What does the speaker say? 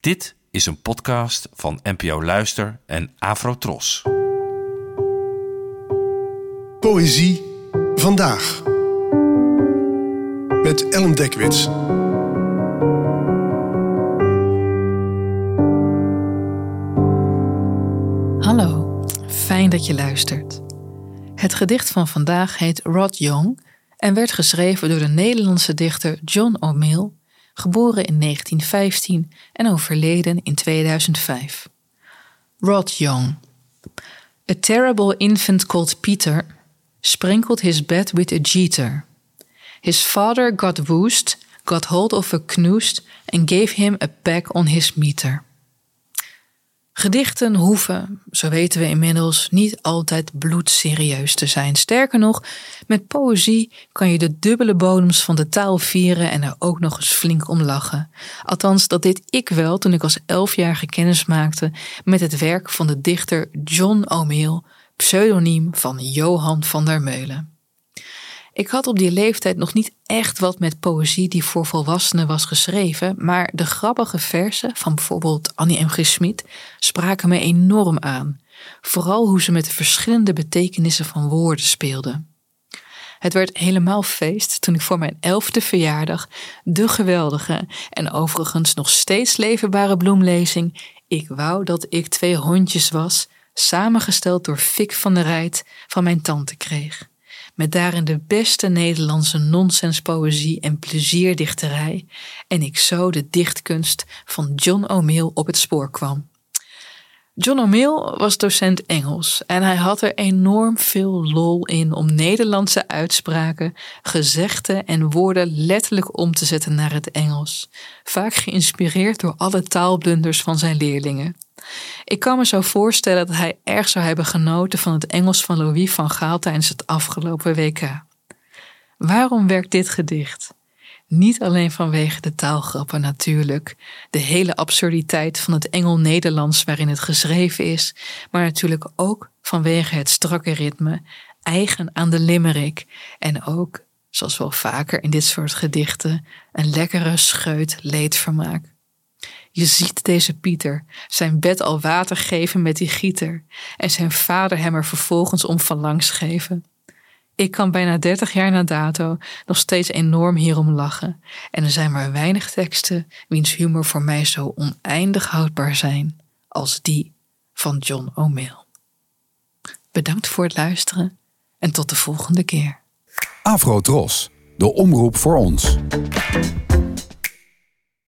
Dit is een podcast van NPO Luister en Afrotros. Poëzie vandaag. Met Ellen Dekwits. Hallo, fijn dat je luistert. Het gedicht van vandaag heet Rod Young en werd geschreven door de Nederlandse dichter John O'Mill, geboren in 1915 en overleden in 2005. Rod Young. A terrible infant called Peter sprinkled his bed with a jeter. His father got woest, got hold of a knoest and gave him a peck on his meter. Gedichten hoeven, zo weten we inmiddels, niet altijd bloedserieus te zijn. Sterker nog, met poëzie kan je de dubbele bodems van de taal vieren en er ook nog eens flink om lachen. Althans, dat deed ik wel toen ik als elfjarige kennis maakte met het werk van de dichter John O'Mill, pseudoniem van Johan van der Meulen. Ik had op die leeftijd nog niet echt wat met poëzie die voor volwassenen was geschreven, maar de grappige versen van bijvoorbeeld Annie M. G. Schmid spraken me enorm aan. Vooral hoe ze met de verschillende betekenissen van woorden speelden. Het werd helemaal feest toen ik voor mijn elfde verjaardag de geweldige en overigens nog steeds levenbare bloemlezing Ik wou dat ik twee hondjes was, samengesteld door Fik van der Rijt, van mijn tante kreeg met daarin de beste Nederlandse nonsenspoëzie en plezierdichterij, en ik zo de dichtkunst van John O'Mill op het spoor kwam. John O'Mill was docent Engels en hij had er enorm veel lol in om Nederlandse uitspraken, gezegden en woorden letterlijk om te zetten naar het Engels, vaak geïnspireerd door alle taalblunders van zijn leerlingen. Ik kan me zo voorstellen dat hij erg zou hebben genoten van het Engels van Louis van Gaal tijdens het afgelopen WK. Waarom werkt dit gedicht? Niet alleen vanwege de taalgrappen natuurlijk, de hele absurditeit van het Engel-Nederlands waarin het geschreven is, maar natuurlijk ook vanwege het strakke ritme, eigen aan de limerick en ook, zoals wel vaker in dit soort gedichten, een lekkere scheut leedvermaak. Je ziet deze Pieter zijn bed al water geven met die gieter en zijn vader hem er vervolgens om van langs geven. Ik kan bijna 30 jaar na dato nog steeds enorm hierom lachen en er zijn maar weinig teksten wiens humor voor mij zo oneindig houdbaar zijn als die van John O'Mill. Bedankt voor het luisteren en tot de volgende keer. Afro Tros, de omroep voor ons.